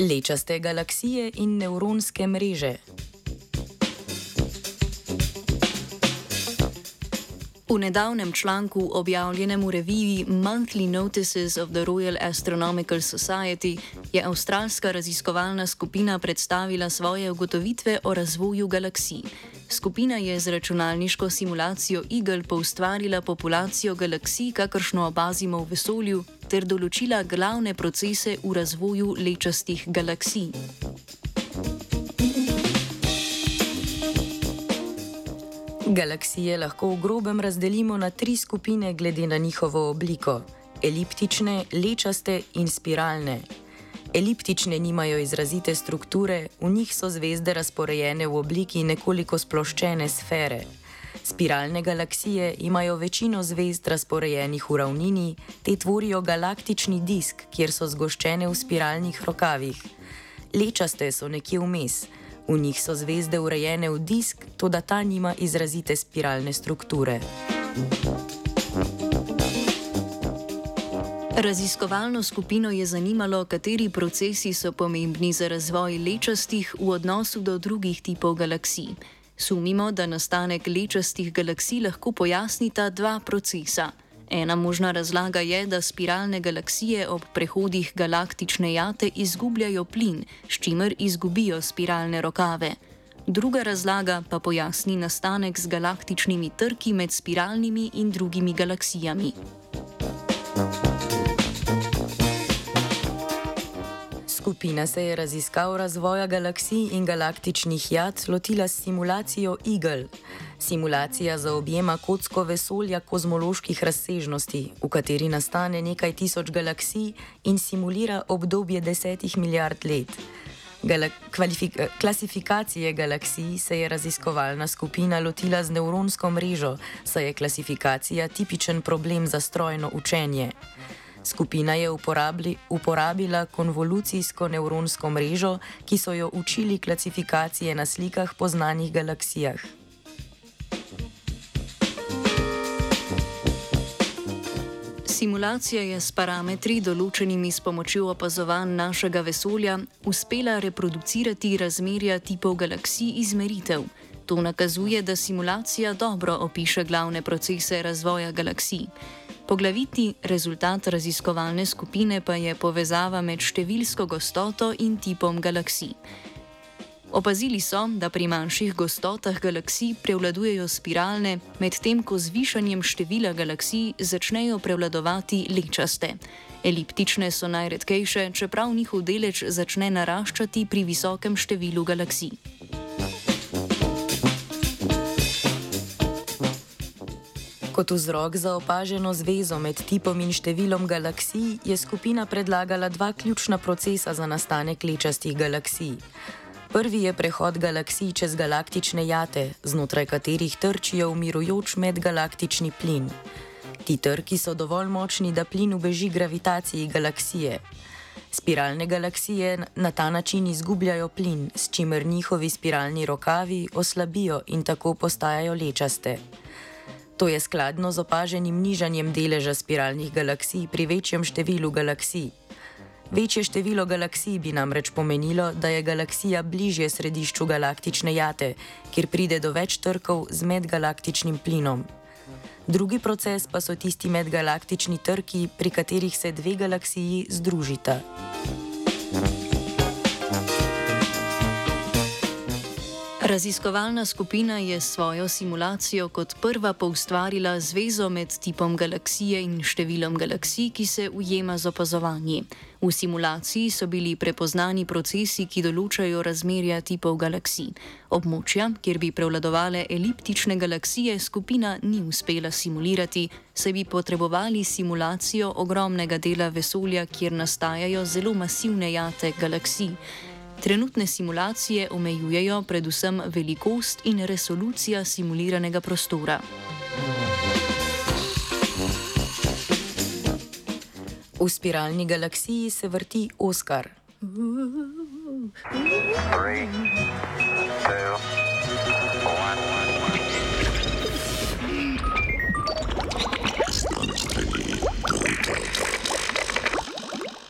Lečaste galaksije in nevronske mreže. V nedavnem članku, objavljenem v reviji Monthly Notices of the Royal Astronomical Society, je avstralska raziskovalna skupina predstavila svoje ugotovitve o razvoju galaksij. Skupina je z računalniško simulacijo Eagle poustvarila populacijo galaksij, kakršno opazimo v vesolju, ter določila glavne procese v razvoju lečastih galaksij. Galaksije lahko v grobem razdelimo na tri skupine glede na njihovo obliko: eliptične, lečaste in spiralne. Eliptične nimajo izrazite strukture, v njih so zvezde razporejene v obliki nekoliko sploščene sfere. Spiralne galaksije imajo večino zvezd razporejenih v ravnini, te tvorijo galaktični disk, kjer so zgoščene v spiralnih rokavih. Lečaste so nekje vmes. V njih so zvezde urejene v disk, toda ta nima izrazite spiralne strukture. Raziskovalno skupino je zanimalo, kateri procesi so pomembni za razvoj lečastih v odnosu do drugih tipov galaksij. Sumimo, da nastanek lečastih galaksij lahko pojasnita dva procesa. Ena možna razlaga je, da spiralne galaksije ob prehodih galaktične jate izgubljajo plin, s čimer izgubijo spiralne rokave. Druga razlaga pa pojasni nastanek z galaktičnimi trki med spiralnimi in drugimi galaksijami. Skupina se je raziskav razvoja galaksij in galaktičnih jat lotila s simulacijo Eagle. Simulacija zaobjema kocko vesolja kozmoloških razsežnosti, v kateri nastane nekaj tisoč galaksij in simulira obdobje desetih milijard let. Gala klasifikacije galaksij se je raziskovalna skupina lotila z nevronsko mrežo, saj je klasifikacija tipičen problem za strojno učenje. Skupina je uporabli, uporabila konvolucijsko nevronsko mrežo, ki so jo učili klasifikacije na slikah po znanih galaksijah. Simulacija je s parametri, določenimi s pomočjo opazovanj našega vesolja, uspela reproducirati razmerja tipov galaksij izmeritev. To nakazuje, da simulacija dobro opiše glavne procese razvoja galaksij. Poglavitni rezultat raziskovalne skupine pa je povezava med številsko gostoto in tipom galaksij. Opazili so, da pri manjših gostotah galaksij prevladujejo spiralne, medtem ko z višanjem števila galaksij začnejo prevladovati lečaste. Eliptične so najredkejše, čeprav njihov delež začne naraščati pri visokem številu galaksij. Kot vzrok za opaženo zvezo med tipom in številom galaksij je skupina predlagala dva ključna procesa za nastanek lečastih galaksij. Prvi je prehod galaksij čez galaktične jate, znotraj katerih trčijo umirujoč medgalaktični plin. Ti trki so dovolj močni, da plin ubeži gravitaciji galaksije. Spiralne galaksije na ta način izgubljajo plin, s čimer njihovi spiralni rokavi oslabijo in tako postajajo lečaste. To je skladno z opaženim nižanjem deleža spiralnih galaksij pri večjem številu galaksij. Večje število galaksij bi namreč pomenilo, da je galaksija bližje središču galaktične jate, kjer pride do več trkov z medgalaktičnim plinom. Drugi proces pa so tisti medgalaktični trki, pri katerih se dve galaksiji združita. Raziskovalna skupina je svojo simulacijo kot prva poustvarila zvezo med tipom galaksije in številom galaksij, ki se ujema z opazovanji. V simulaciji so bili prepoznani procesi, ki določajo razmerja tipov galaksij. Območja, kjer bi prevladovale eliptične galaksije, skupina ni uspela simulirati, saj bi potrebovali simulacijo ogromnega dela vesolja, kjer nastajajo zelo masivne jate galaksij. Trenutne simulacije omejujejo predvsem velikost in resolucija simuliranega prostora. V spiralni galaksiji se vrti Oskar. Three, two,